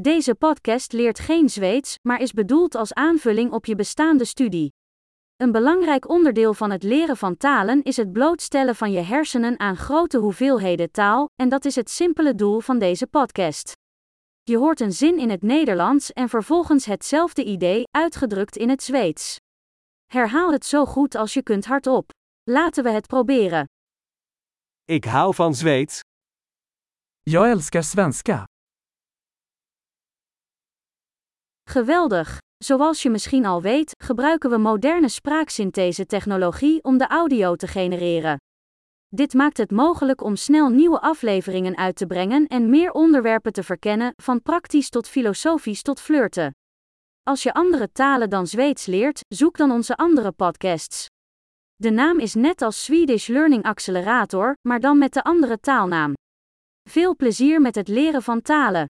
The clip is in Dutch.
Deze podcast leert geen Zweeds, maar is bedoeld als aanvulling op je bestaande studie. Een belangrijk onderdeel van het leren van talen is het blootstellen van je hersenen aan grote hoeveelheden taal, en dat is het simpele doel van deze podcast. Je hoort een zin in het Nederlands en vervolgens hetzelfde idee, uitgedrukt in het Zweeds. Herhaal het zo goed als je kunt hardop. Laten we het proberen. Ik hou van Zweeds. Jag älskar svenska. Geweldig! Zoals je misschien al weet, gebruiken we moderne spraaksynthese-technologie om de audio te genereren. Dit maakt het mogelijk om snel nieuwe afleveringen uit te brengen en meer onderwerpen te verkennen, van praktisch tot filosofisch tot flirten. Als je andere talen dan Zweeds leert, zoek dan onze andere podcasts. De naam is net als Swedish Learning Accelerator, maar dan met de andere taalnaam. Veel plezier met het leren van talen.